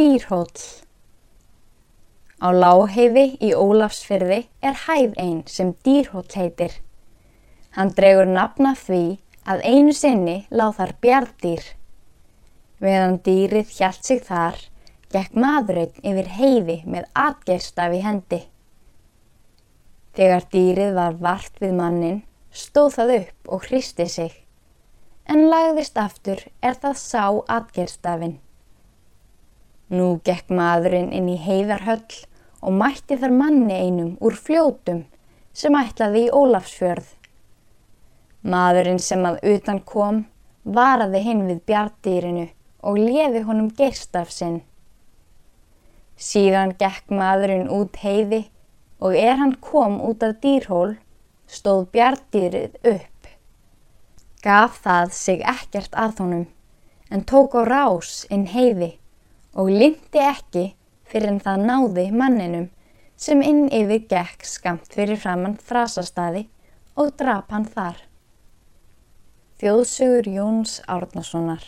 Dýrhóll Á láheiði í Ólafsfyrði er hæð einn sem Dýrhóll heitir. Hann dregur nafna því að einu sinni láð þar bjardýr. Meðan dýrið hjælt sig þar, gekk maðurinn yfir heiði með atgerstaf í hendi. Þegar dýrið var vart við mannin, stóð það upp og hristi sig. En lagðist aftur er það sá atgerstafinn. Nú gekk maðurinn inn í heiðarhöll og mætti þar manni einum úr fljótum sem ætlaði í Ólafsfjörð. Maðurinn sem að utan kom varaði hinn við bjardýrinu og leði honum geirstaf sinn. Síðan gekk maðurinn út heiði og er hann kom út af dýrhól stóð bjardýrið upp. Gaf það sig ekkert að honum en tók á rás inn heiði og lindi ekki fyrir en það náði manninum sem inn yfir gekk skamt fyrir framann þrasastadi og drap hann þar. Þjóðsugur Jóns Árnasonar